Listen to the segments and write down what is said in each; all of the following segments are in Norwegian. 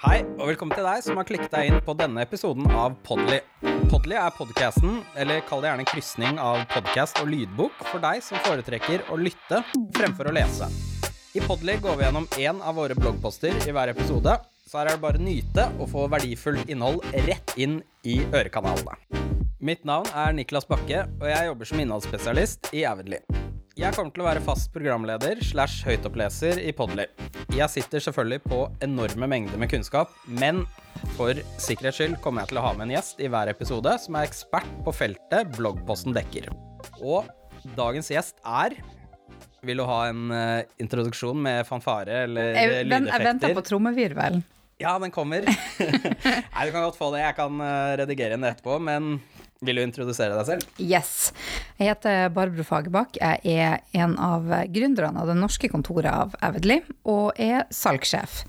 Hei, og velkommen til deg som har klikket deg inn på denne episoden av Podly. Podly er podcasten, eller kall det gjerne en krysning av podcast og lydbok, for deg som foretrekker å lytte fremfor å lese. I Podly går vi gjennom én av våre bloggposter i hver episode, så her er det bare å nyte og få verdifullt innhold rett inn i ørekanalene. Mitt navn er Niklas Bakke, og jeg jobber som innholdsspesialist i Avidly. Jeg kommer til å være fast programleder slash høytoppleser i Podly. Jeg sitter selvfølgelig på enorme mengder med kunnskap, men for sikkerhets skyld kommer jeg til å ha med en gjest i hver episode som er ekspert på feltet bloggposten dekker. Og dagens gjest er Vil du ha en uh, introduksjon med fanfare eller Jeg, ven- jeg venter lydeffekter? på trommevirvelen. Ja, den kommer. Nei, du kan godt få det. Jeg kan uh, redigere den etterpå, men vil du introdusere deg selv? Yes. Jeg heter Barbro Fagerbakk. Jeg er en av gründerne av det norske kontoret av Avidly, og er salgssjef.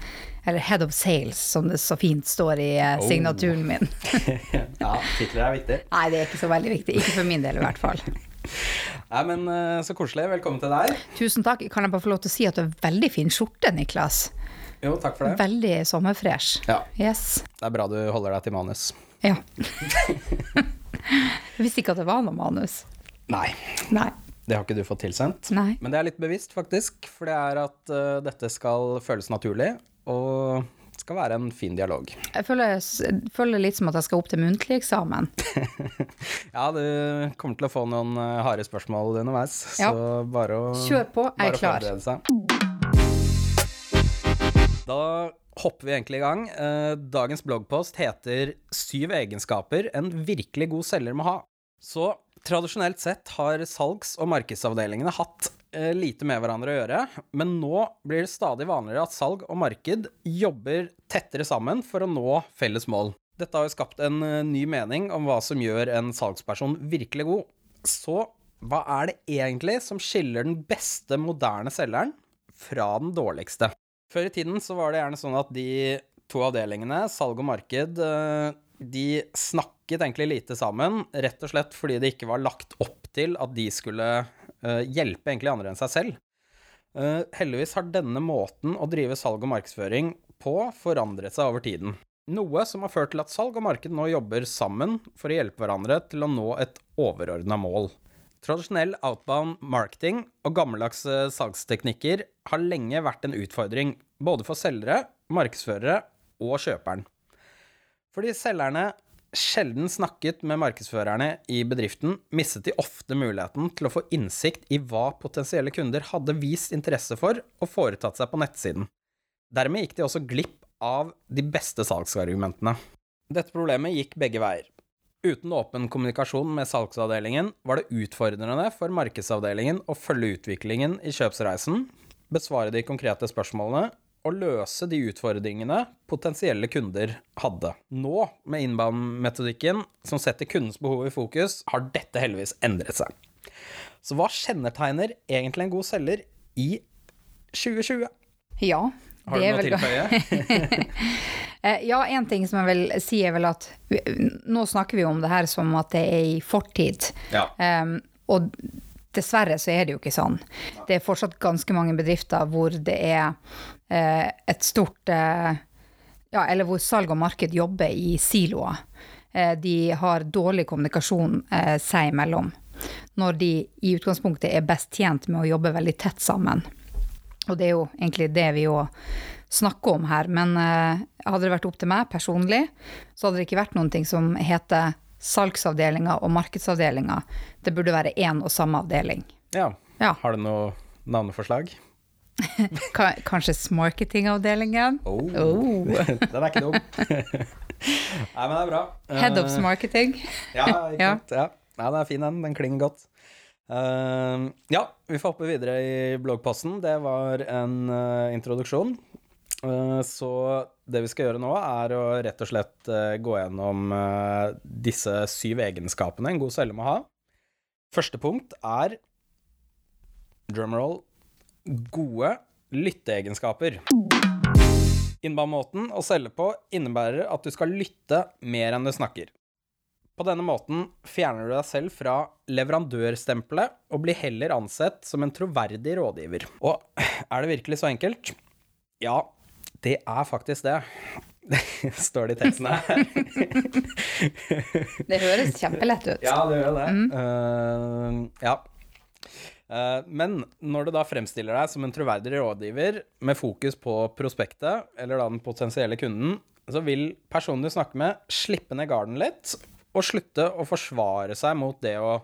Eller Head of Sales, som det så fint står i eh, signaturen min. ja, titler er viktig. Nei, det er ikke så veldig viktig. Ikke for min del, i hvert fall. Nei, men eh, så koselig. Velkommen til deg. Tusen takk. Kan jeg bare få lov til å si at du har veldig fin skjorte, Niklas? Jo, takk for det. Veldig sommerfresh. Ja, Yes. det er bra du holder deg til manus. Ja. Jeg visste ikke at det var noe manus. Nei, Nei. det har ikke du fått tilsendt. Nei. Men det er litt bevisst, faktisk. For det er at uh, dette skal føles naturlig, og skal være en fin dialog. Jeg føler, jeg føler litt som at jeg skal opp til muntlig eksamen. Ja, du kommer til å få noen eh, harde spørsmål underveis, Ja. så bare å Kjør på, jeg er klar. Da hopper vi egentlig i gang. Eh, Dagens bloggpost heter 'Syv egenskaper en virkelig god selger må ha'. Så tradisjonelt sett har salgs- og markedsavdelingene hatt eh, lite med hverandre å gjøre, men nå blir det stadig vanligere at salg og marked jobber tettere sammen for å nå felles mål. Dette har jo skapt en eh, ny mening om hva som gjør en salgsperson virkelig god. Så hva er det egentlig som skiller den beste moderne selgeren fra den dårligste? Før i tiden så var det gjerne sånn at de to avdelingene, salg og marked, eh, de snakket egentlig lite sammen, rett og slett fordi det ikke var lagt opp til at de skulle eh, hjelpe egentlig andre enn seg selv. Eh, heldigvis har denne måten å drive salg og markedsføring på forandret seg over tiden. Noe som har ført til at salg og marked nå jobber sammen for å hjelpe hverandre til å nå et overordna mål. Tradisjonell outbound marketing og gammeldags eh, salgsteknikker har lenge vært en utfordring, både for selgere, markedsførere og kjøperen. Fordi selgerne sjelden snakket med markedsførerne i bedriften, mistet de ofte muligheten til å få innsikt i hva potensielle kunder hadde vist interesse for og foretatt seg på nettsiden. Dermed gikk de også glipp av de beste salgsargumentene. Dette problemet gikk begge veier. Uten åpen kommunikasjon med salgsavdelingen var det utfordrende for markedsavdelingen å følge utviklingen i kjøpsreisen, besvare de konkrete spørsmålene og løse de utfordringene potensielle kunder hadde. Nå, med inbound-metodikken som setter kundens behov i fokus, har dette heldigvis endret seg. Så hva kjennetegner egentlig en god selger i 2020? Ja. Har du noe å tilføye? Eh, Ja, en ting som jeg vil si er vel at nå snakker vi om det her som at det er i fortid. Ja. Um, og dessverre så er det jo ikke sånn. Det er fortsatt ganske mange bedrifter hvor det er uh, et stort uh, Ja, eller hvor salg og marked jobber i siloer. De har dårlig kommunikasjon seg imellom. Når de i utgangspunktet er best tjent med å jobbe veldig tett sammen. Og det er jo egentlig det vi òg snakker om her. Men eh, hadde det vært opp til meg personlig, så hadde det ikke vært noen ting som heter salgsavdelinga og markedsavdelinga. Det burde være én og samme avdeling. ja. Ja. Har du noe navneforslag? Kanskje Smarketingavdelingen? Oh. Oh. Den er ikke dum. Nei, men det er bra. Head of Eh, marketing. Ja, ikke Ja. sant. Ja. ja, den er fin, den. Den klinger godt. Eh, ja, vi får hoppe videre i bloggposten. Det var en uh, introduksjon. Uh, så det vi skal gjøre nå, er å rett og slett eh, gå gjennom disse syv egenskapene en god selger må ha. Første punkt er drumroll gode lytteegenskaper. Innbanemåten å selge på innebærer at du skal lytte mer enn du snakker. På denne måten fjerner du deg selv fra leverandørstempelet og blir heller ansett som en troverdig rådgiver. Og er det virkelig så enkelt? Ja, det er faktisk det. står det i teksten her. Det høres kjempelett ut. Ja, det gjør det. Eh, ja. Uh, men når du da fremstiller deg som en troverdig rådgiver med fokus på prospektet, eller da den potensielle kunden, så vil personen du snakker med, slippe ned garden litt, og slutte å forsvare seg mot det å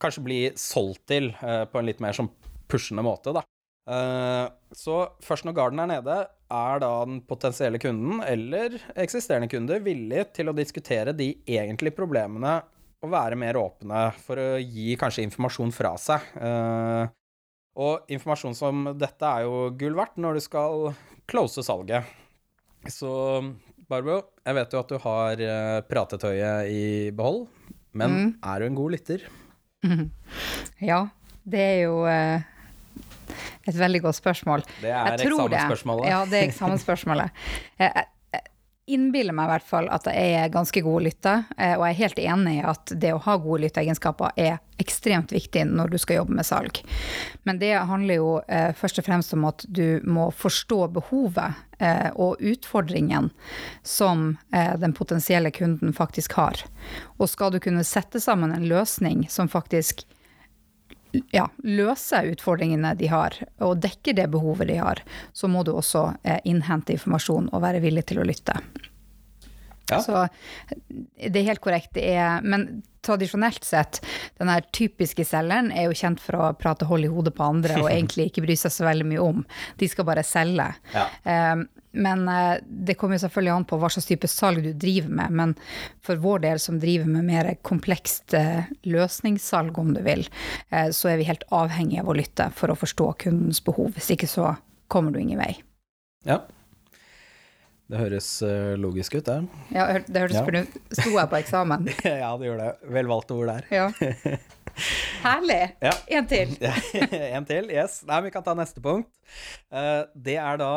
kanskje bli solgt til uh, på en litt mer sånn pushende måte, da. Uh, så først når garden er nede, er da den potensielle kunden eller eksisterende kunde villig til å diskutere de egentlige problemene og være mer åpne for å gi kanskje informasjon fra seg. Uh, og informasjon som dette er jo gull verdt når du skal close salget. Så Barbro, jeg vet jo at du har eh, pratetøyet i behold, men er du en god lytter? Ja, det er jo eh, et veldig godt spørsmål. Det er eksamensspørsmålet. Ja, det er eksamensspørsmålet. Jeg innbiller meg i hvert fall at jeg er ganske god lytte, eh, og jeg er helt enig i at det å ha gode lytteegenskaper er ekstremt viktig når du skal jobbe med salg. Men det handler jo eh, først og fremst om at du må forstå behovet eh, og utfordringen som den potensielle kunden faktisk har. Og skal du kunne sette sammen en løsning som faktisk ja, løse utfordringene de har, og dekker det behovet de har, så må du også eh, innhente informasjon og være villig til å lytte. Ja. Så det er helt korrekt. Det er, men tradisjonelt sett, den her typiske selgeren er jo kjent for å prate hold i hodet på andre og egentlig ikke bry seg så veldig mye om. De skal bare selge. Ja. Eh, Men eh, det kommer selvfølgelig an på hva slags type salg du driver med. Men for vår del som driver med mer komplekst eh, løsningssalg, om du vil, eh, så er vi helt avhengig av å lytte for å forstå kundens behov. Hvis ikke så kommer du ingen vei. Ja. Det høres logisk ut, det. Ja, det hørtes Ja. for nå sto jeg på eksamen. ja, det gjør det. Vel valgte ord der. Ja. Herlig. Ja. En til. en til, yes. Nei, vi kan ta neste punkt. Det er da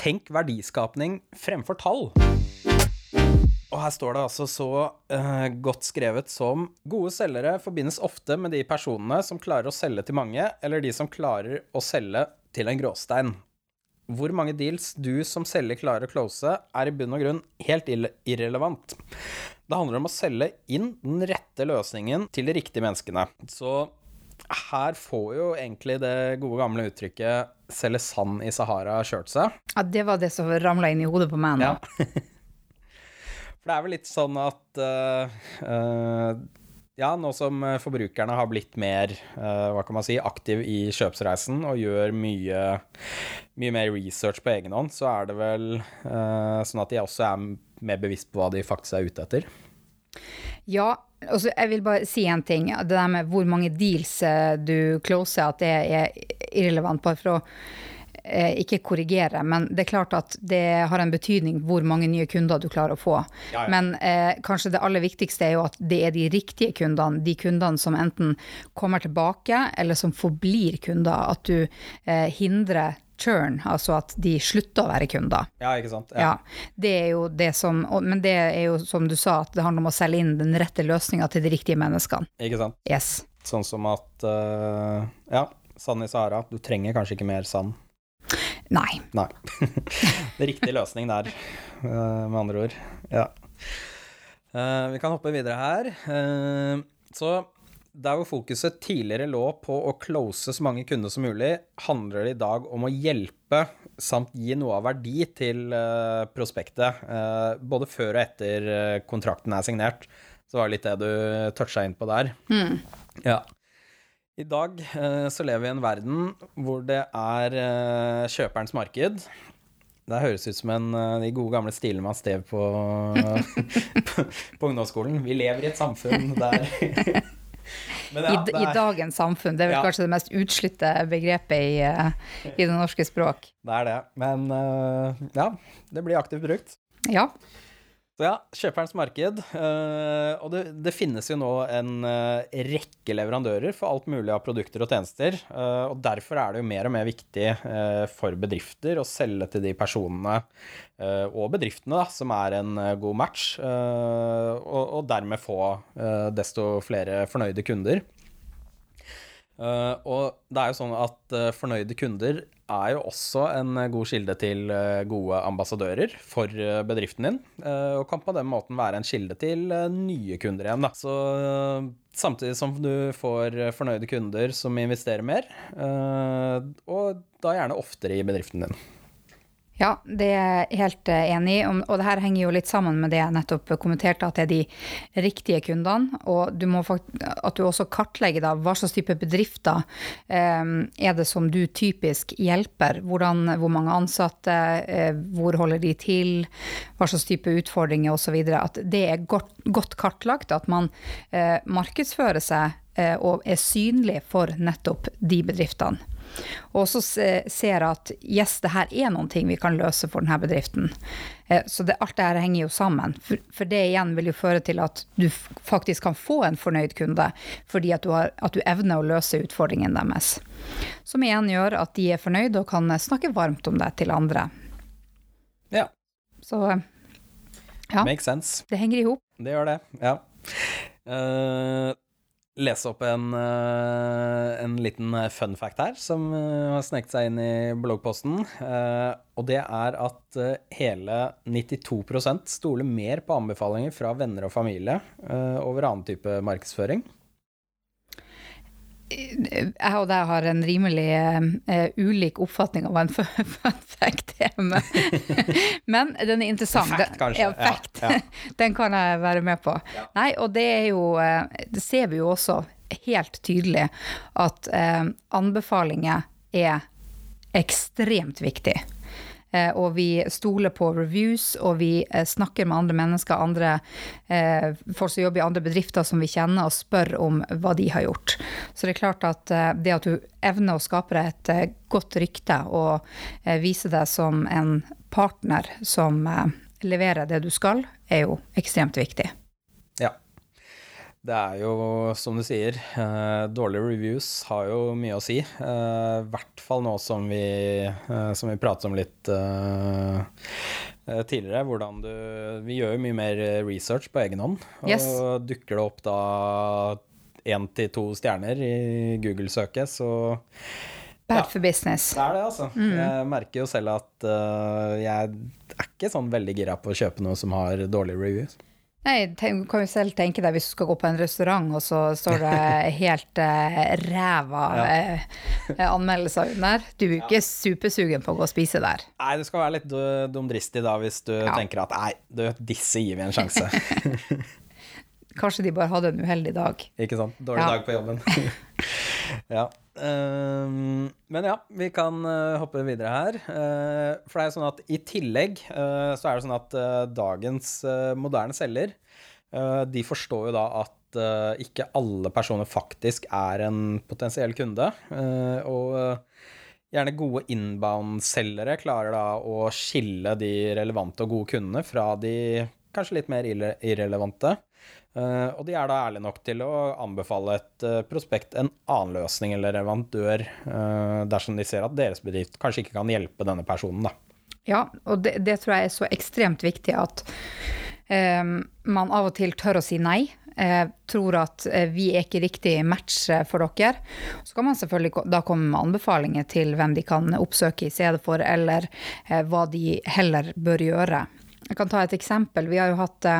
tenk verdiskapning fremfor tall. Og her står det altså så uh, godt skrevet som gode selgere forbindes ofte med de personene som klarer å selge til mange, eller de som klarer å selge til en gråstein. Hvor mange deals du som selger klarer å close, er i bunn og grunn helt irrelevant. Det handler om å selge inn den rette løsningen til de riktige menneskene. Så her får jo egentlig det gode gamle uttrykket 'selge sand i Sahara' kjørt seg. Ja, det var det som ramla inn i hodet på meg nå. Ja. For det er vel litt sånn at uh, uh, Ja, nå som forbrukerne har blitt mer, eh, hva kan man si, aktiv i kjøpsreisen og gjør mye, mye mer research på egen hånd, så er det vel sånn at de også er mer bevisst på hva de faktisk er ute etter. Ja, og så jeg vil bare si en ting. Det der med hvor mange deals eh, du closer, at det er irrelevant. Bare for å eh, ikke korrigere, men det er klart at det har en betydning hvor mange nye kunder du klarer å få. Ja, ja. Men eh, kanskje det aller viktigste er jo at det er de riktige kundene, de kundene som enten kommer tilbake, eller som forblir kunder. At du eh, hindrer churn, altså at de slutter å være kunder. Ja, ikke sant? Ja, det er jo det som, men det er jo som du sa, at det handler om å selge inn den rette løsninga til de riktige menneskene. Ikke sant? Yes. Sånn som at uh, Ja, sand i Sahara. Du trenger kanskje ikke mer sand. Nei. Nei. det riktig løsning der, eh, med andre ord. Ja. Uh, vi kan hoppe videre her. Så der hvor fokuset tidligere lå på å close så mange kunder som mulig, handler det i dag om å hjelpe samt gi noe av verdi til eh, prospektet, eh, både før og etter eh, kontrakten er signert. Så var det litt det du toucha inn på der. Ja. I dag så lever vi i en verden hvor det er kjøperens marked. Det høres ut som en, de gode gamle stilene man stev på, på, på ungdomsskolen. Vi lever i et samfunn der Men I, ja, I, I dagens samfunn. Det er vel Ja. kanskje det mest utslitte begrepet i, eh, i det norske språk. det er det. Men eh, ja, det blir aktivt brukt. Ja. Så ja, kjøperens marked. eh, og det, det finnes jo nå en eh, rekke leverandører for alt mulig av produkter og tjenester. eh, og derfor er det jo mer og mer viktig for bedrifter å selge til de personene og bedriftene da, som er en god match, og, og dermed få desto flere fornøyde kunder. Uh, og det er jo sånn at uh, fornøyde kunder er jo også en god kilde til uh, gode ambassadører for bedriften din, og kan på den måten være en kilde til nye kunder igjen. Da. Så samtidig som du får fornøyde kunder som investerer mer, og da gjerne oftere i bedriften din. Ja, det er jeg helt eh, enig i. Og det her henger jo litt sammen med det jeg nettopp kommenterte, at det er de riktige kundene. Og du at du også kartlegger da, hva slags type bedrifter eh, er det som du typisk hjelper. Hvordan, hvor mange ansatte, eh, hvor holder de til, hva slags type utfordringer osv. At det er godt, godt, kartlagt. At man eh, markedsfører seg eh, og er synlig for nettopp de bedriftene. Og så ser at yes, det her er noen ting vi kan løse for denne bedriften. Eh, så det, alt det her henger jo sammen. For, for, det igjen vil jo føre til at du faktisk kan få en fornøyd kunde, fordi at du, har, at du evner å løse utfordringen deres. Som igjen gjør at de er fornøyd og kan snakke varmt om det til andre. Ja. Så ja. Makes sense. Det henger i hop. Det gjør det, ja. Uh, lese opp en, eh, en, liten eh, fun fact her, som eh, har sneket seg inn i bloggposten. Og det er at hele 92% stoler mer på anbefalinger fra venner og familie over annen type markedsføring jeg og deg har en rimelig uh, ulik oppfatning av hva en fun fact er. Men, den er interessant. Fact, kanskje. Ja, fact. Ja, ja. Den kan jeg være med på. Nei, og det er jo uh, Det ser vi jo også helt tydelig at uh, anbefalinger er ekstremt viktig. Eh, og vi stoler på reviews, og vi eh, snakker med andre mennesker, andre eh, folk som jobber i andre bedrifter som vi kjenner, og spør om hva de har gjort. Så det er klart at det at du evner å skape deg et godt rykte og vise deg som en partner som leverer det du skal, er jo ekstremt viktig. Det er jo, som du sier, uh, dårlige reviews har jo mye å si. I uh, hvert fall nå som vi, uh, som vi pratet om litt tidligere. Hvordan du Vi gjør jo mye mer research på egen hånd. Yes. Og dukker det opp da én til to stjerner i Google-søket, så Bad ja, for business. Det er det, altså. Mm. Jeg merker jo selv at jeg er ikke sånn veldig gira på å kjøpe noe som har dårlige reviews. Nei, du kan jo selv tenke deg hvis du skal gå på en restaurant, og så står det helt uh, ræva ja. uh, anmeldelser under. Du er jo ikke ja. supersugen på å gå og spise der. Nei, du skal være litt dumdristig da hvis du ja. tenker at nei, du, disse gir vi en sjanse. Kanskje de bare hadde en uheldig dag. Ikke sant. Dårlig dag på jobben. ja. Uh, men ja, vi kan uh, hoppe videre her. Uh, for det er jo sånn at i tillegg uh, så er det sånn at dagens moderne selger, de forstår jo da at ikke alle personer faktisk er en potensiell kunde. og gjerne gode inbound-selgere klarer da å skille de relevante og gode kundene fra de kanskje litt mer irrelevante. Uh, og de er da ærlige nok til å anbefale et uh, prospekt en annen løsning eller leverandør uh, dersom de ser at deres bedrift kanskje ikke kan hjelpe denne personen. Da. Ja, og det, det tror jeg er så ekstremt viktig at man av og til tør å si nei. tror at vi er ikke riktig match for dere. Så kan man selvfølgelig da komme med anbefalinger til hvem de kan oppsøke i stedet for, eller hva de heller bør gjøre. Jeg kan ta et eksempel. Vi har jo hatt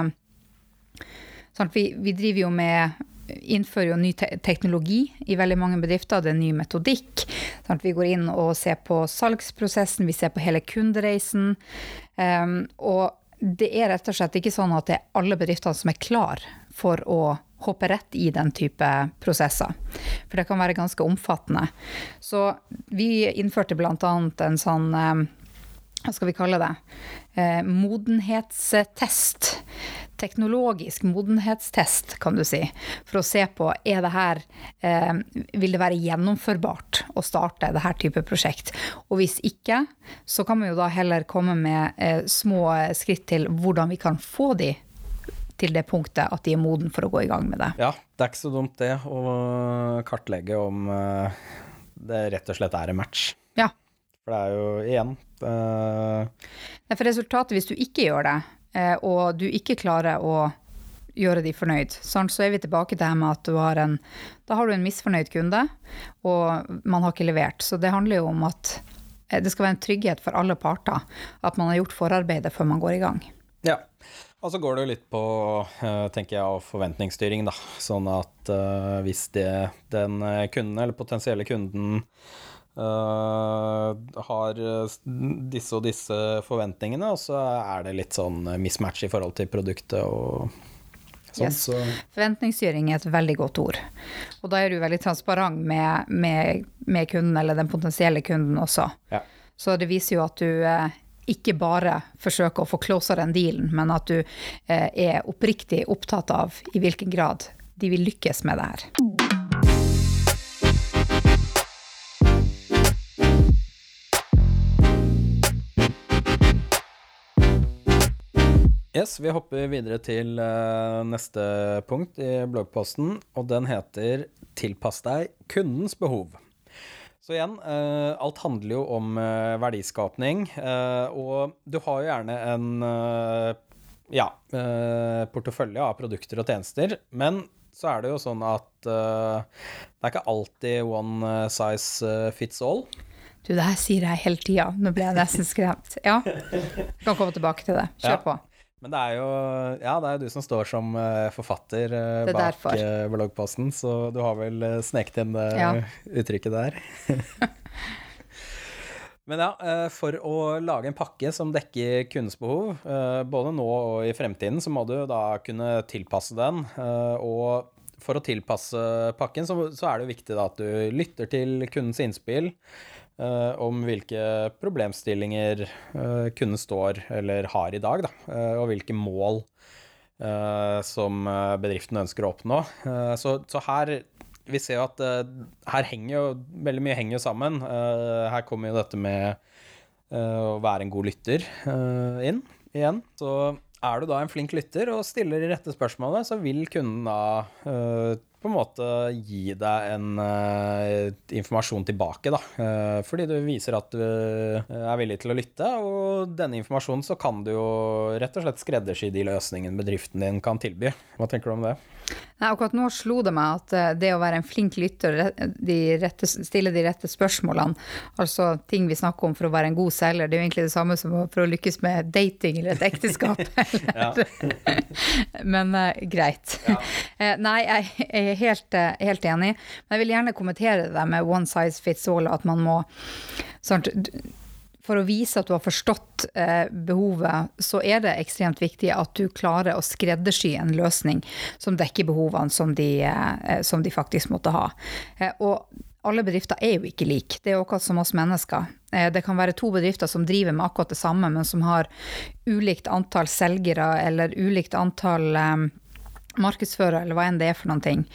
Sånn vi, vi, driver jo med innfører jo ny te teknologi i veldig mange bedrifter. Det er ny metodikk. Sånn vi går inn og ser på salgsprosessen, vi ser på hele kundereisen. Um, og det er rett og slett ikke sånn at det er alle bedriftene som er klar for å hoppe rett i den type prosesser. For det kan være ganske omfattende. Så vi innførte bl.a. en sånn um, hva skal vi kalle det, eh, modenhetstest. Teknologisk modenhetstest, kan du si. For å se på er det her eh, Vil det være gjennomførbart å starte det her type prosjekt? Og hvis ikke, så kan vi jo da heller komme med eh, små skritt til hvordan vi kan få de til det punktet at de er moden for å gå i gang med det. Ja, det er ikke så dumt det å kartlegge om eh, det rett og slett er en match. Ja. For det er jo igjen Nei, For resultatet, hvis du ikke gjør det, og du ikke klarer å gjøre de fornøyd. Sånn, så er vi tilbake til det med at du har en Da har du en misfornøyd kunde, og man har ikke levert. Så det handler jo om at eh, det skal være en trygghet for alle parter at man har gjort forarbeidet før man går i gang. Ja. Og så går det jo litt på, eh, tenker jeg, forventningsstyring, da. Sånn at hvis det, den kunden, eller potensielle kunden, Uh, har disse og disse forventningene, og så er det litt sånn mismatch i forhold til produktet og sånn. Yes. Så. Forventningsstyring er et veldig godt ord. Og da er du veldig transparent med, med, med kunden, eller den potensielle kunden også. Ja. Så det viser jo at du ikke bare forsøker å få closere den dealen, men at du er oppriktig opptatt av i hvilken grad de vil lykkes med det her. Yes, vi hopper videre til uh, neste punkt i bloggposten, og den heter 'Tilpass deg kundens behov'. Så igjen, uh, alt handler jo om uh, verdiskapning, og du har jo gjerne en ja, portefølje av produkter og tjenester, men så er det jo sånn at det er ikke alltid one size fits all. Du, det her sier jeg hele tida. Nå ble jeg nesten skremt. Ja, kan komme tilbake til det. Kjør ja. på. Men det er jo ja, det er du som står som uh, forfatter uh, bak uh, bloggposten, så du har vel sneket inn det ja. uttrykket der. Men ja, for å lage en pakke som dekker kundens behov, både nå og i fremtiden, så må du da kunne tilpasse den. Og for å tilpasse pakken, så, er det viktig at du lytter til kundens innspill. Uh, om hvilke problemstillinger uh, kunden står eller har i dag, da, uh, og hvilke mål som bedriften ønsker å oppnå. Så, så, her Vi ser jo at her henger jo veldig mye henger jo sammen. her kommer jo dette med å være en god lytter inn igjen. Så er du da en flink lytter og stiller de rette spørsmålene, så vil kunden da på en måte gi deg en uh, informasjon tilbake, da. Uh, fordi du viser at du uh, er villig til å lytte, og denne informasjonen så kan du jo rett og slett skreddersy de løsningene bedriften din kan tilby. Hva tenker du om det? Nei, akkurat nå slo det meg at eh, det å være en flink lytter, de rette, stille de rette spørsmålene, altså ting vi snakker om for å være en god selger, det er jo egentlig det samme som for å lykkes med dating eller et ekteskap. Men uh, greit. Ja. Uh, nei, jeg er helt, uh, helt, enig. Men jeg vil gjerne kommentere det med one size fits all, at man må sånn, for å vise at du har forstått eh, behovet, så er det ekstremt viktig at du klarer å skreddersy en løsning som dekker behovene som de, eh, som de faktisk måtte ha. Eh, og alle bedrifter er jo ikke like. Det er jo akkurat som oss mennesker. Det kan være to bedrifter som driver med akkurat det samme, men som har ulikt antall selgere eller ulikt antall markedsfører, eller hva enn det er for noen ting.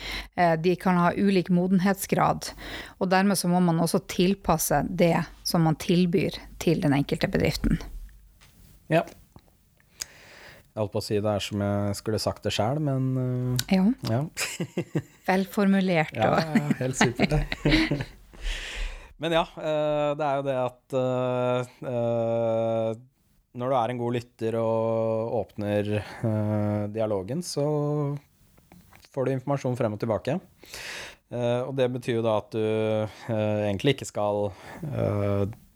De kan ha ulik modenhetsgrad, og dermed så må man også tilpasse det som man tilbyr til den enkelte bedriften. Ja. Jeg holdt på å si det er som jeg skulle sagt det sjæl, men uh, Ja. ja. Velformulert. ja, ja, helt supert, det. men ja, uh, det er jo det at uh, når du er en god lytter og åpner uh, dialogen, så får du informasjon frem og tilbake. Uh, og det betyr jo da at du uh, egentlig ikke skal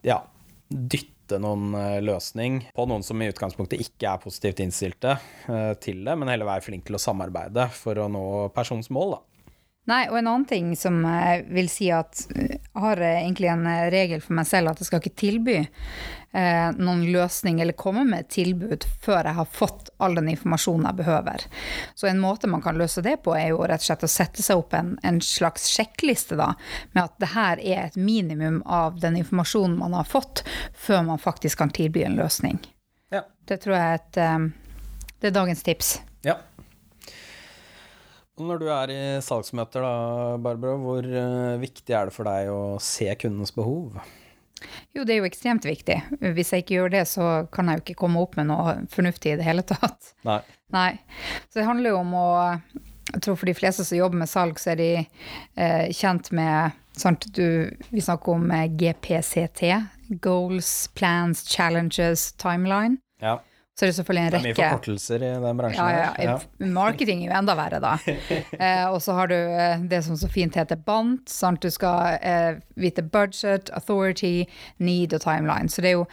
ja, dytte noen løsning på noen som i utgangspunktet ikke er positivt innstilte til det, men heller være flink til å samarbeide for å nå persons mål, da. Nei, og en annen ting som jeg vil si at jeg har egentlig en regel for meg selv, at jeg skal ikke tilby eh, noen løsning eller komme med et tilbud før jeg har fått all den informasjonen jeg behøver. Så en måte man kan løse det på, er jo rett og slett å sette seg opp en, en slags sjekkliste, da, med at det her er et minimum av den informasjonen man har fått, før man faktisk kan tilby en løsning. Ja. Det tror jeg er et eh, Det er dagens tips. Ja. Når du er i salgsmøter, da, Barbara, hvor uh, viktig er det for deg å se kundens behov? Jo, det er jo ekstremt viktig. Hvis jeg ikke gjør det, så kan jeg jo ikke komme opp med noe fornuftig i det hele tatt. Nei. Nei. Så det handler jo om å Jeg tror for de fleste som jobber med salg, så er de eh, kjent med sant, du, Vi snakker om eh, GPCT. Goals, plans, challenges, timeline. Ja. Så er det selvfølgelig en Det er mye forkortelser i den bransjen. ja, ja, ja. Marketing er jo enda verre, da. Eh, og så har du eh, det som så fint heter BANT. Sant? Du skal eh, vite budget, authority, need og timeline. Så det er jo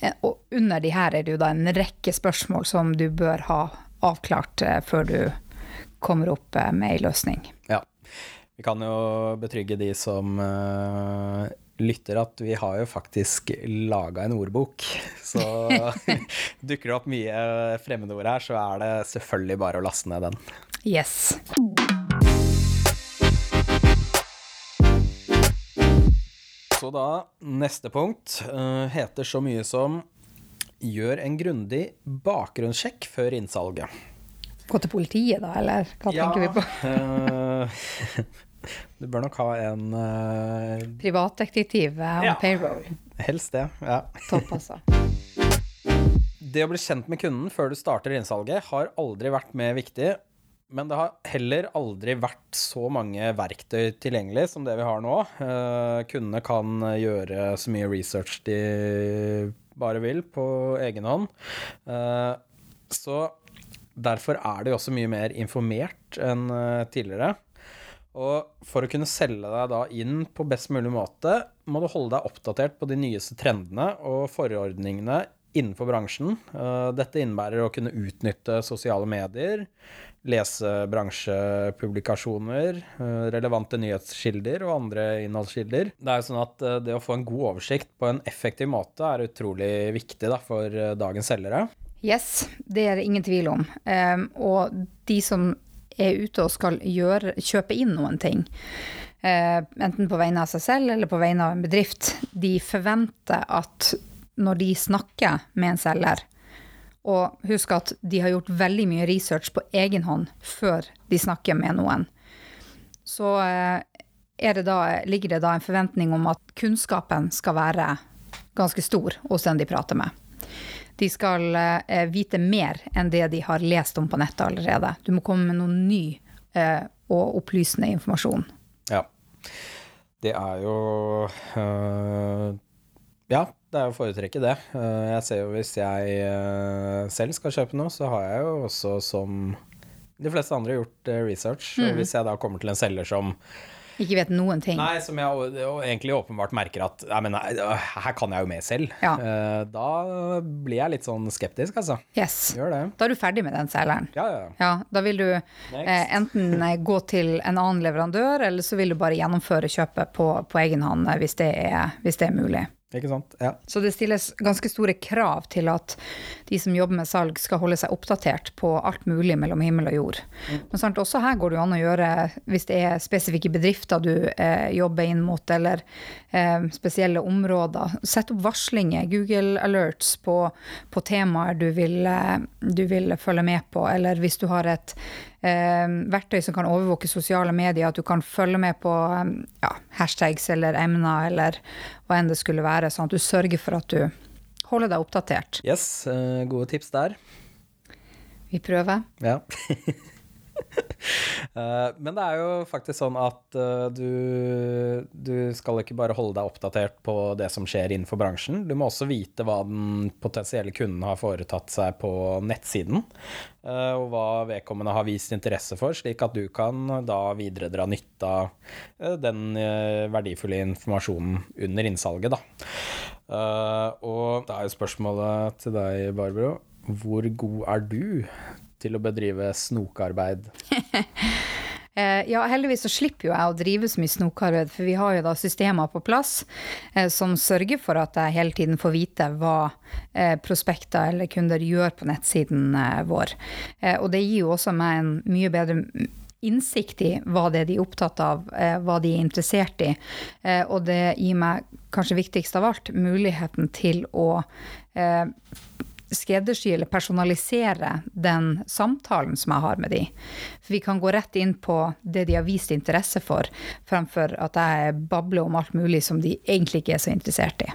eh, Og under de her er det jo da en rekke spørsmål som du bør ha avklart eh, før du kommer opp eh, med ei løsning. Ja. Vi kan jo betrygge de som lytter at vi har jo faktisk laga en ordbok. Så dukker det opp mye fremmedord her, så er det selvfølgelig bare å laste ned den. Yes. Så da, neste punkt uh, heter så mye som Gjør en grundig bakgrunnssjekk før innsalget. Gå til politiet, da, eller hva tenker vi på? Du bør nok ha en uh, Privatdetektiv eh, on Ja. payroll. Helst det, ja. Topp, altså. Det å bli kjent med kunden før du starter innsalget, har aldri vært mer viktig. Men det har heller aldri vært så mange verktøy tilgjengelig som det vi har nå. Eh, kundene kan gjøre så mye research de bare vil på egen hånd. Eh, så derfor er de også mye mer informert enn tidligere. Og for å kunne selge deg da inn på best mulig måte, må du holde deg oppdatert på de nyeste trendene og forordningene innenfor bransjen. Eh, Dette innebærer å kunne utnytte sosiale medier, lese bransjepublikasjoner, eh, relevante nyhetskilder og andre innholdskilder. Det er jo sånn at eh, det å få en god oversikt på en effektiv måte er utrolig viktig da, for dagens selgere. Yes, det er det ingen tvil om. Og de som er ute og skal gjøre, kjøpe inn noen ting, eh, enten på vegne av seg selv eller på vegne av en bedrift, de forventer at når de snakker med en selger, og husk at de har gjort veldig mye research på egen hånd før de snakker med noen, så eh, det da, ligger det da en forventning om at kunnskapen skal være ganske stor hos den de prater med. De skal eh, vite mer enn det de har lest om på nettet allerede. Du må komme med noe ny eh, og opplysende informasjon. Ja. Det er jo øh, Ja, det er jo å foretrekke det. Øh, jeg ser jo hvis jeg øh, selv skal kjøpe noe, så har jeg jo også som de fleste andre gjort research. research. Og hvis jeg da kommer til en selger som Ikke vet noen ting. Nei, som jeg egentlig åpenbart merker at men her kan jeg jo med selv. Ja. Eh, Da blir jeg litt sånn skeptisk, altså. Yes. Da er du ferdig med den selgeren. Ja, ja. ja. Da vil du eh, enten eh, gå til en annen leverandør, eller så vil du bare gjennomføre kjøpet på, på egen hånd, eh, hvis hvis det er mulig. Ikke sant? Ja. Så det stilles ganske store krav til at de som jobber med salg, skal holde seg oppdatert på alt mulig mellom himmel og jord. Men sant, også her går det jo an å gjøre, hvis det er spesifikke bedrifter du eh, jobber inn mot, eller eh, spesielle områder, sett opp varslinger, Google alerts på, på temaer du vil, eh, du vil følge med på, eller hvis du har et verktøy som kan overvåke sosiale medier, at du kan følge med på eh, ja, hashtags eller emner, eller hva enn det skulle være, sånn at du sørger for at du holder deg oppdatert. Yes, øh, gode tips der. Vi prøver. Ja. Eh, Men det er jo faktisk sånn at eh, du, du skal ikke bare holde deg oppdatert på det som skjer innenfor bransjen. Du må også vite hva den potensielle kunden har foretatt seg på nettsiden, eh, og hva vedkommende har vist interesse for, slik at du kan da videre dra nytte av den verdifulle informasjonen under innsalget, da. Og da er jo spørsmålet til deg, Barbro, hvor god er du til å bedrive snokarbeid? Eh, ja, heldigvis så slipper jo jeg å drive så mye snokarbeid, for vi har jo da systemer på plass eh, som sørger for at jeg hele tiden får vite hva eh, prospekter eller kunder gjør på nettsiden eh, vår. Eh, og det gir jo også meg en mye bedre innsikt i hva det er de er opptatt av, eh, hva de er interessert i. Og det gir meg, kanskje viktigst av alt, muligheten til å skreddersy eller personalisere den samtalen som jeg har med de. For vi kan gå rett inn på det de har vist interesse for, fremfor at jeg babler om alt mulig som de egentlig ikke er så interessert i.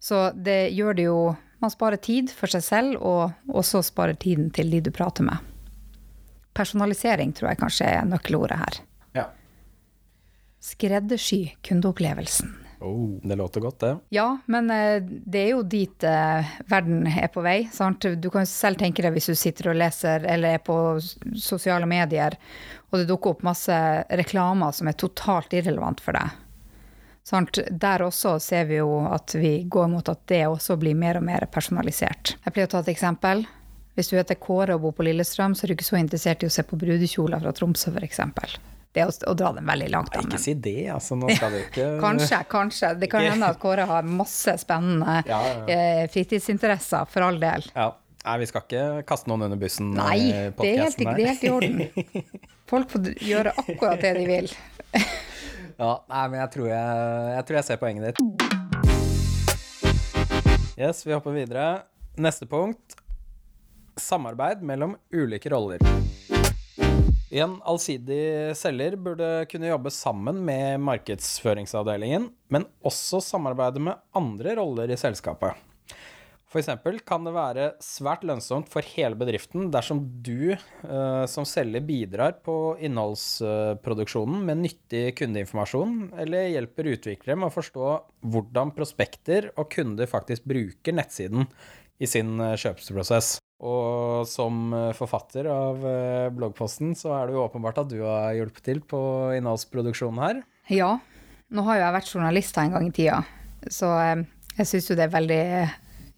Så det gjør det jo Man sparer tid for seg selv, og også sparer tiden til de du prater med. Personalisering tror jeg kanskje er nøkkelordet her. Ja. Skreddersy kundeopplevelsen. Oh, det låter godt, det. Ja, men eh, det er jo dit eh, verden er på vei. Sant? Du kan selv tenke deg hvis du sitter og leser eller er på sosiale medier, og det dukker opp masse reklamer som er totalt irrelevant for deg. Sant? Der også ser vi jo at vi går mot at det også blir mer og mer personalisert. Jeg pleier å ta et eksempel. Hvis du heter Kåre og bor på Lillestrøm, så er du ikke så interessert i å se på brudekjoler fra Tromsø, f.eks. Det er å, å dra den veldig langt. da, Ikke si det, altså. Nå skal du ikke Kanskje, kanskje. Det kan hende at Kåre har masse spennende Ja, ja. eh, fritidsinteresser, for all del. Ja. Nei, vi skal ikke kaste noen under bussen Nei, i det er, helt, det er helt i orden. Folk får gjøre akkurat det de vil. Ja, nei, men jeg tror jeg, jeg tror jeg ser poenget ditt. Yes, vi hopper videre. Neste punkt. Samarbeid mellom ulike roller. En allsidig selger burde kunne jobbe sammen med markedsføringsavdelingen, men også samarbeide med andre roller i selskapet. Eksempel kan det være svært lønnsomt for hele bedriften dersom du eh, som selger bidrar på innholdsproduksjonen med nyttig kundeinformasjon, eller hjelper utviklere med å forstå hvordan prospekter og kunder faktisk bruker nettsiden i sin eh, kjøpsprosess. Og som eh, forfatter av eh, bloggposten, så er det jo åpenbart at du har hjulpet til på innholdsproduksjonen her. Ja, nå har jo jeg vært journalist en gang i tida, så eh, jeg syns jo det er veldig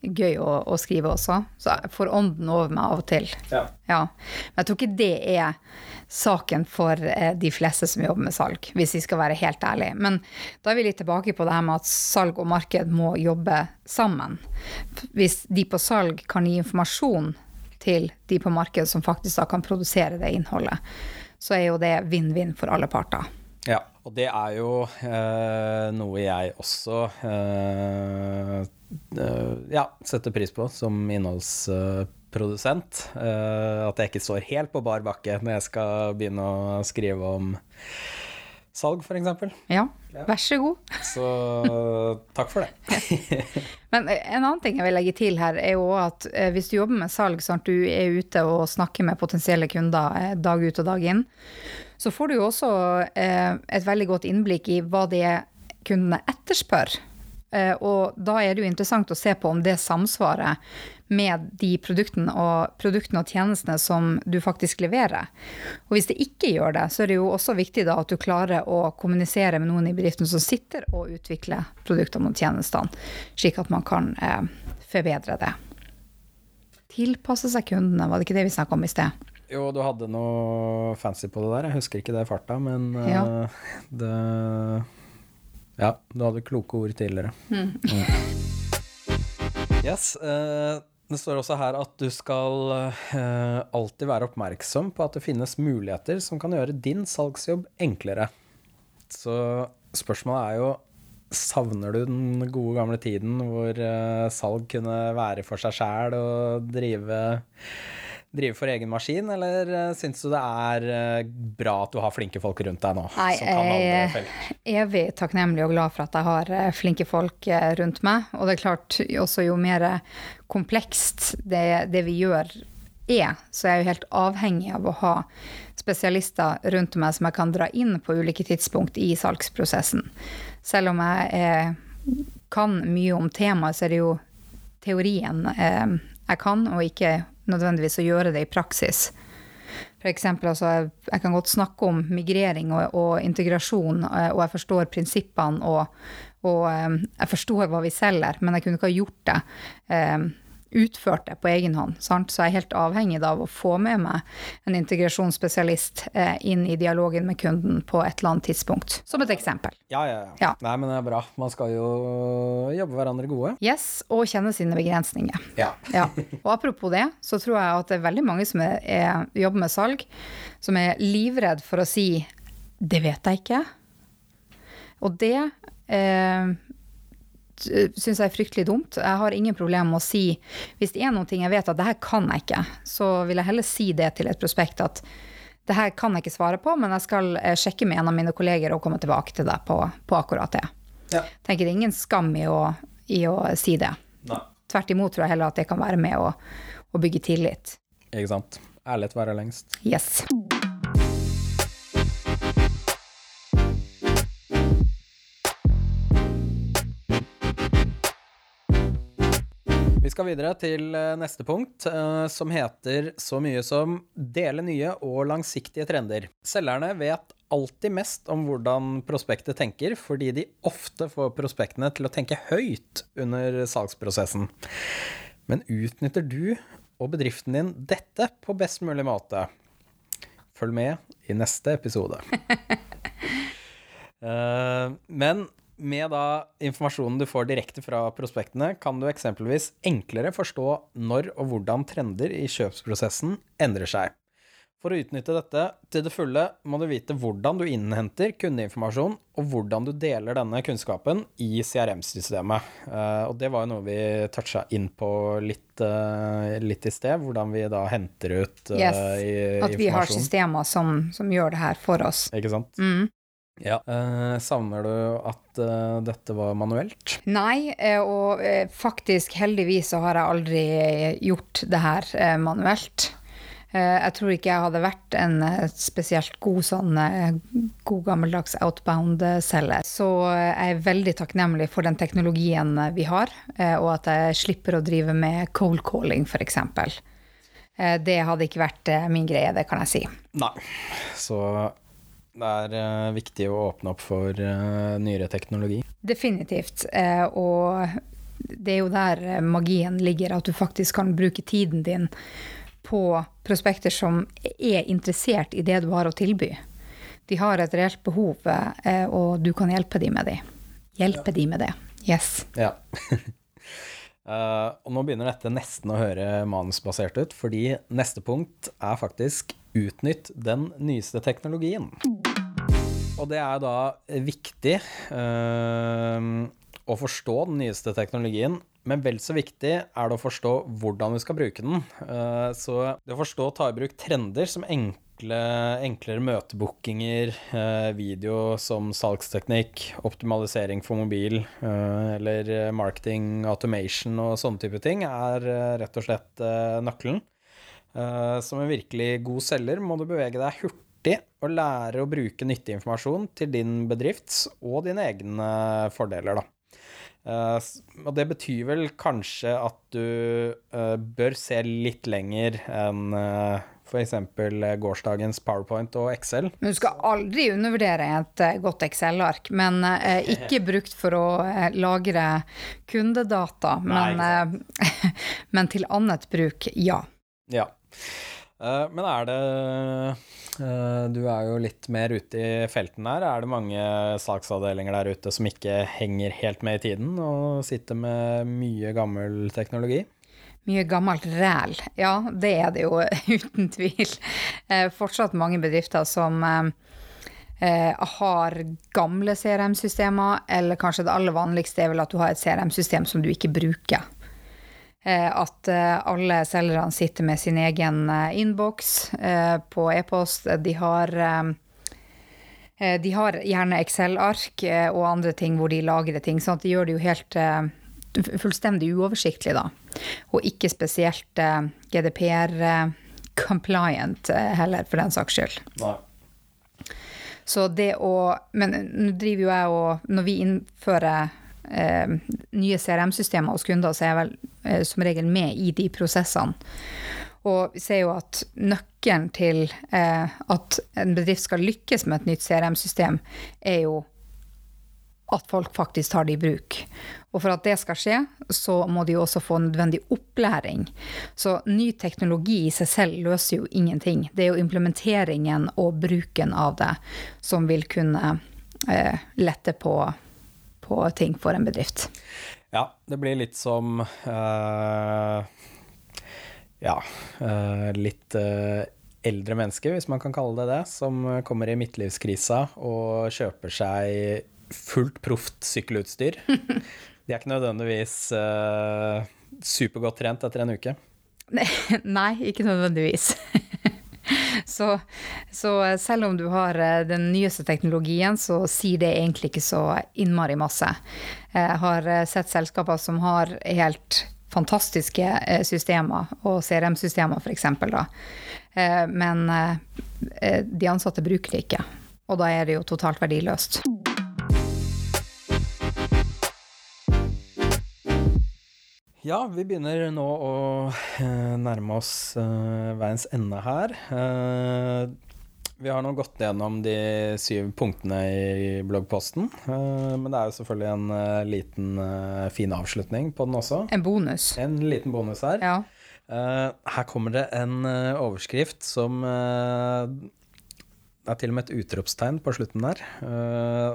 gøy å, å skrive også. Så jeg får ånden over meg av og til. Ja. Ja. Men jeg tror ikke det er saken for eh, de fleste som jobber med salg, hvis vi skal være helt ærlige. Men da er vi litt tilbake på det her med at salg og marked må jobbe sammen. Hvis de på salg kan gi informasjon til de på marked som faktisk da kan produsere det innholdet, så er jo det vinn-vinn for alle parter. Ja, og det er jo eh, noe jeg også eh, eh, ja, setter pris på som innholdsprodusent. Eh, at jeg ikke står helt på bar bakke når jeg skal begynne å skrive om salg, f.eks. Ja, vær så god. Så takk for det. Men eh, en annen ting jeg vil legge til her, er jo at eh, hvis du jobber med salg, sånn at du er ute og snakker med potensielle kunder eh, dag ut og dag inn, så får du jo også eh, et veldig godt innblikk i hva det er kundene etterspør. Eh, og da er det jo interessant å se på om det samsvarer med de produktene og, produktene og tjenestene som du faktisk leverer. Og hvis det ikke gjør det, så er det jo også viktig da at du klarer å kommunisere med noen i bedriften som sitter og utvikler produktene og tjenestene, slik at man kan eh, forbedre det. Tilpasse seg kundene, var det ikke det vi snakka om i sted? Jo, du hadde noe fancy på det der. Jeg husker ikke det i farta, men ja. uh, det Ja, du hadde kloke ord tidligere. Mm. Yes. Uh, det står også her at du skal uh, alltid være oppmerksom på at det finnes muligheter som kan gjøre din salgsjobb enklere. Så spørsmålet er jo Savner du den gode gamle tiden hvor uh, salg kunne være for seg sjæl og drive drive for egen maskin, eller uh, syns du det er eh, bra at du har flinke folk rundt deg nå? Nei, som kan alle jeg er evig takknemlig og glad for at jeg har eh, flinke folk rundt meg. Og det er klart, også jo mer komplekst det, det vi gjør er, så jeg er jo helt avhengig av å ha spesialister rundt meg som jeg kan dra inn på ulike tidspunkt i salgsprosessen. Selv om jeg eh, kan mye om temaet, så er det jo teorien eh, jeg kan, og ikke nødvendigvis å gjøre det i praksis. Eksempel, altså, jeg, jeg kan godt snakke om migrering og, og integrasjon, eh, og jeg forstår prinsippene, og, og eh, jeg forstår hva vi selger, men jeg kunne ikke ha gjort det, eh, utført det på egen hånd. Sant? Så jeg er helt avhengig av å få med meg en integrasjonsspesialist eh, inn i dialogen med kunden på et eller annet tidspunkt. Som et eksempel. Ja, ja, ja, Ja. Nei, men det er bra. Man skal jo jobbe hverandre gode. Yes, og kjenne sine begrensninger. Ja. Ja. Og apropos det, så tror jeg at det er veldig mange som er, er, jobber med salg, som er livredd for å si 'det vet jeg ikke'. Og det eh, syns jeg er fryktelig dumt. Jeg har ingen problem med å si Hvis det er noe jeg vet at det her kan jeg ikke, så vil jeg heller si det til et prospekt at det her kan jeg ikke svare på, men jeg skal eh, sjekke med en av mine kolleger og komme tilbake til deg på, på akkurat det. Ja. tenker det er ingen skam i å, i å si det. Nei. Tvert imot tror jeg heller at det kan være med å, å bygge tillit. Ikke sant. Ærlighet varer lengst. Yes. Skal videre til eh, neste punkt, eh, som heter så mye som dele nye og langsiktige trender. Selgerne vet alltid mest om hvordan prospektet tenker, fordi de ofte får prospektene til å tenke høyt under salgsprosessen. Men utnytter du og bedriften din dette på best mulig måte? Følg med i neste episode. Eh, men med da informasjonen du får direkte fra prospektene, kan du eksempelvis enklere forstå når og hvordan trender i kjøpsprosessen endrer seg. For å utnytte dette til det fulle må du vite hvordan du innhenter kundeinformasjon, og hvordan du deler denne kunnskapen i CRM-systemet. Eh, og det var jo noe vi toucha inn på litt, eh, litt i sted, hvordan vi da henter ut Yes, informasjon. At vi har systemer som, som gjør det her for oss. Ikke sant? Mm. Ja. Eh, savner du at eh, dette var manuelt? Nei, eh, og eh, faktisk heldigvis så har jeg aldri gjort det her eh, manuelt. Eh, Jeg tror ikke jeg hadde vært en eh, spesielt god sånn eh, god gammeldags outbound-celle. Så eh, jeg er veldig takknemlig for den teknologien eh, vi har, eh, og at jeg slipper å drive med cold calling, f.eks. Det hadde ikke vært eh, min greie, det kan jeg si. Nei. Så det er eh, viktig å åpne opp for eh, nyere teknologi. Definitivt. Eh, og det er jo der eh, magien ligger, at du faktisk kan bruke tiden din på prospekter som er interessert i det du har å tilby. De har et reelt behov, eh, og du kan hjelpe dem med det. Hjelpe dem med det. Yes. Ja. uh, og nå begynner dette nesten å høre manusbasert ut, fordi neste punkt er faktisk utnytt den nyeste teknologien. Og det er da viktig eh, å forstå den nyeste teknologien, men vel så viktig er det å forstå hvordan vi skal bruke den. Uh, så det å forstå og ta i bruk trender som enkle, enklere møtebookinger, uh, video som salgsteknikk, optimalisering for mobil, uh, eller marketing, automation og sånne type ting, er rett og slett nøkkelen. Eh, Som en virkelig god selger må du bevege deg hurtig og lære å bruke nyttig informasjon til din bedrifts og dine egne fordeler, da. Uh, og det betyr vel kanskje at du uh, bør se litt lenger enn uh, f.eks. gårsdagens PowerPoint og Excel. Men du skal aldri undervurdere et godt Excel-ark, men ikke brukt for å lagre kundedata. Men, eh, men til annet bruk, ja. Ja. Eh, men er det eh, Du er jo litt mer ute i felten her. Er det mange salgsavdelinger der ute som ikke henger helt med i tiden, og sitter med mye gammel teknologi? Mye gammelt ræl. Ja, det er det jo uten tvil. Eh, fortsatt mange bedrifter som har gamle CRM-systemer, eller kanskje det aller vanligste er vel at du har et CRM-system som du ikke bruker. Eh, at eh, alle selgerne sitter med sin egen eh, innboks på e-post. De har de har gjerne Excel-ark og andre ting hvor de lagrer ting, sånn at de gjør det jo helt fullstendig uoversiktlig, da. Og ikke spesielt GDPR-compliant heller, for den saks skyld. Nei. Så det å Men nå driver jo jeg og Når vi innfører eh, nye CRM-systemer hos kunder, så er jeg vel eh, som regel med i de prosessene. Og vi ser jo at nøkkelen til eh, at en bedrift skal lykkes med et nytt CRM-system, er jo at folk faktisk tar det i bruk. Og for at det skal skje, så må de også få nødvendig opplæring. Så ny teknologi i seg selv løser jo ingenting. Det er jo implementeringen og bruken av det som vil kunne eh, lette på, på ting for en bedrift. Ja, det blir litt som uh, Ja, uh, litt uh, eldre mennesker, hvis man kan kalle det det, som kommer i midtlivskrisa og kjøper seg fullt proft sykkelutstyr. De er ikke nødvendigvis supergodt trent etter en uke. Nei, ikke nødvendigvis. Så, så selv om du har eh, den nyeste teknologien, så sier det egentlig ikke så innmari masse. Jeg har eh, sett selskaper som har helt fantastiske eh, systemer, og CRM-systemer f.eks. Eh, Men eh, de ansatte bruker det ikke, og da er det jo totalt verdiløst. Ja, vi begynner nå å eh, nærme oss uh, veiens ende her. Uh, vi har nå gått gjennom de syv punktene i bloggposten. Uh, men det er jo selvfølgelig en liten fin avslutning på den også. En bonus. En liten bonus her. Ja. Her kommer det en overskrift som Det er til og med et utropstegn på slutten der.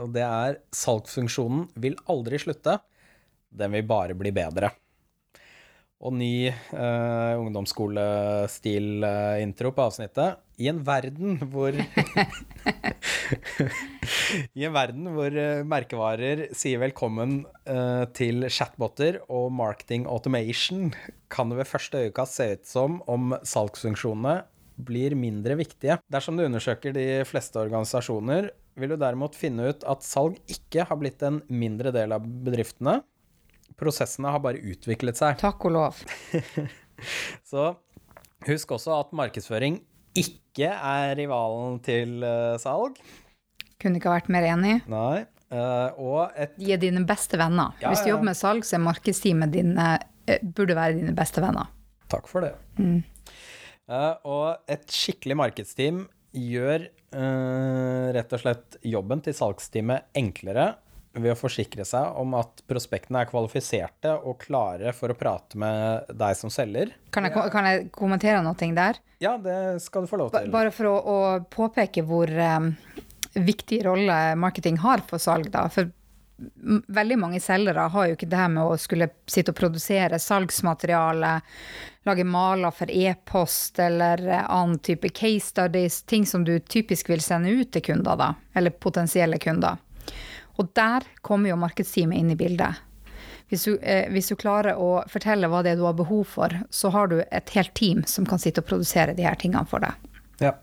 Og det er 'Salgsfunksjonen vil aldri slutte. Den vil bare bli bedre'. Og ny uh, ungdomsskolestil-intro på avsnittet. I en verden hvor I en verden hvor eh, merkevarer sier velkommen uh, til chatboter og marketing automation, kan det ved første øyekast se ut som om salgsfunksjonene blir mindre viktige. Dersom du undersøker de fleste organisasjoner, vil du derimot finne ut at salg ikke har blitt en mindre del av bedriftene. Prosessene har bare utviklet seg. Takk og lov. Så husk også at markedsføring ikke er rivalen til uh, salg. Kunne ikke ha vært mer enig. Nei. Uh, og et De er dine beste venner. Ja, Hvis du jobber med salg, så er markedsteamet dine uh, burde være dine beste venner. Takk for det. Eh, og et skikkelig markedsteam gjør rett og slett jobben til salgsteamet enklere ved å forsikre seg om at prospektene er kvalifiserte og klare for å prate med deg som selger. Kan jeg, kan jeg kommentere noe der? Ja, det skal du få lov til. Bare for å, å påpeke hvor um, viktig rolle marketing har for salg, da. For veldig mange selgere har jo ikke det her med å skulle sitte og produsere salgsmateriale, lage maler for e-post eller annen type case studies, ting som du typisk vil sende ut til kunder, da, eller potensielle kunder. Og der kommer jo markedsteamet inn i bildet. Hvis du, eh, hvis du klarer å fortelle hva det er du har behov for, så har du et helt team som kan sitte og produsere de her tingene for deg. Ja.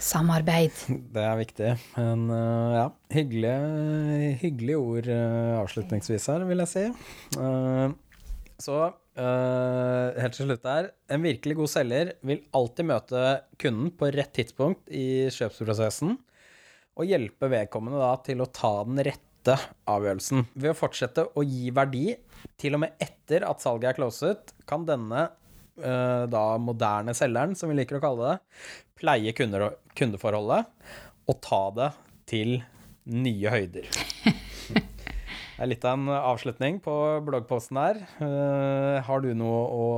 Samarbeid. Det er viktig. Men uh, ja, hyggelige, hyggelig ord uh, avslutningsvis her, vil jeg si. Uh, så helt til slutt her. En virkelig god selger vil alltid møte kunden på rett tidspunkt i kjøpsprosessen, og hjelpe vedkommende da til å ta den rette avgjørelsen. Ved å fortsette å gi verdi til og med etter at salget er closet, kan denne eh, da moderne selgeren, som vi liker å kalle det, pleie kunder, kundeforholdet og ta det til nye høyder. Det er litt av en avslutning på bloggposten her. Uh, har du noe å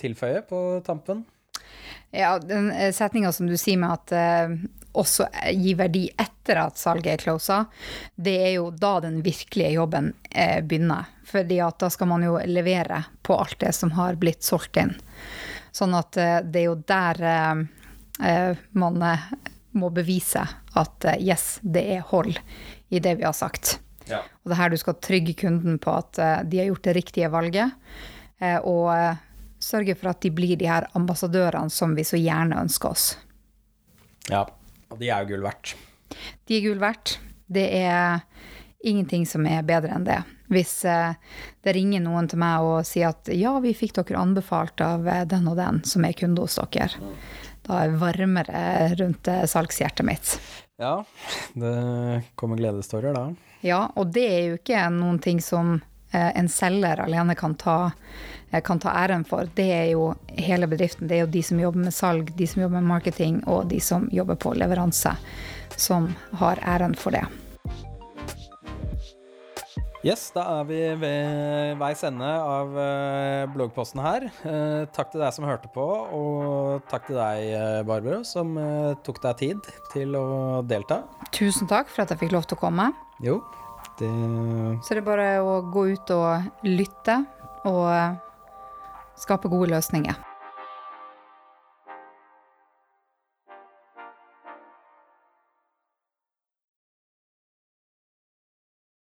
tilføye på tampen? Ja, den setninga som du sier med at eh, også gi verdi etter at salget er closa, det er jo da den virkelige jobben eh, begynner. Fordi at da skal man jo levere på alt det som har blitt solgt inn. Sånn at eh, det er jo der eh, eh, man eh, må bevise at eh, yes, det er hold i det vi har sagt. Ja. Og det er her du skal trygge kunden på at de har gjort det riktige valget, eh, og sørge for at de blir de her ambassadørene som vi så gjerne ønsker oss. ja. Og de er jo gull verdt. De er gull verdt. Det er ingenting som er bedre enn det. Hvis eh, det ringer noen til meg og sier at ja, vi fikk dere anbefalt av eh, den og den som er kunde hos dere, da er det varmere rundt eh, salgshjertet mitt. Ja, det kommer gledestårer da. Ja, og det er jo ikke noen ting som en selger alene kan ta, kan ta æren for. Det er jo hele bedriften. Det er jo de som jobber med salg, de som jobber med marketing, og de som jobber på leveranse, som har æren for det. Yes, da er vi ved veis ende av eh, bloggposten her. Eh, takk til deg som hørte på, og takk til deg, eh, Barbro, som tok deg tid til å delta. Tusen takk for at jeg fikk lov til å komme. Jo, det Så det er bare å gå ut og lytte og skape gode løsninger.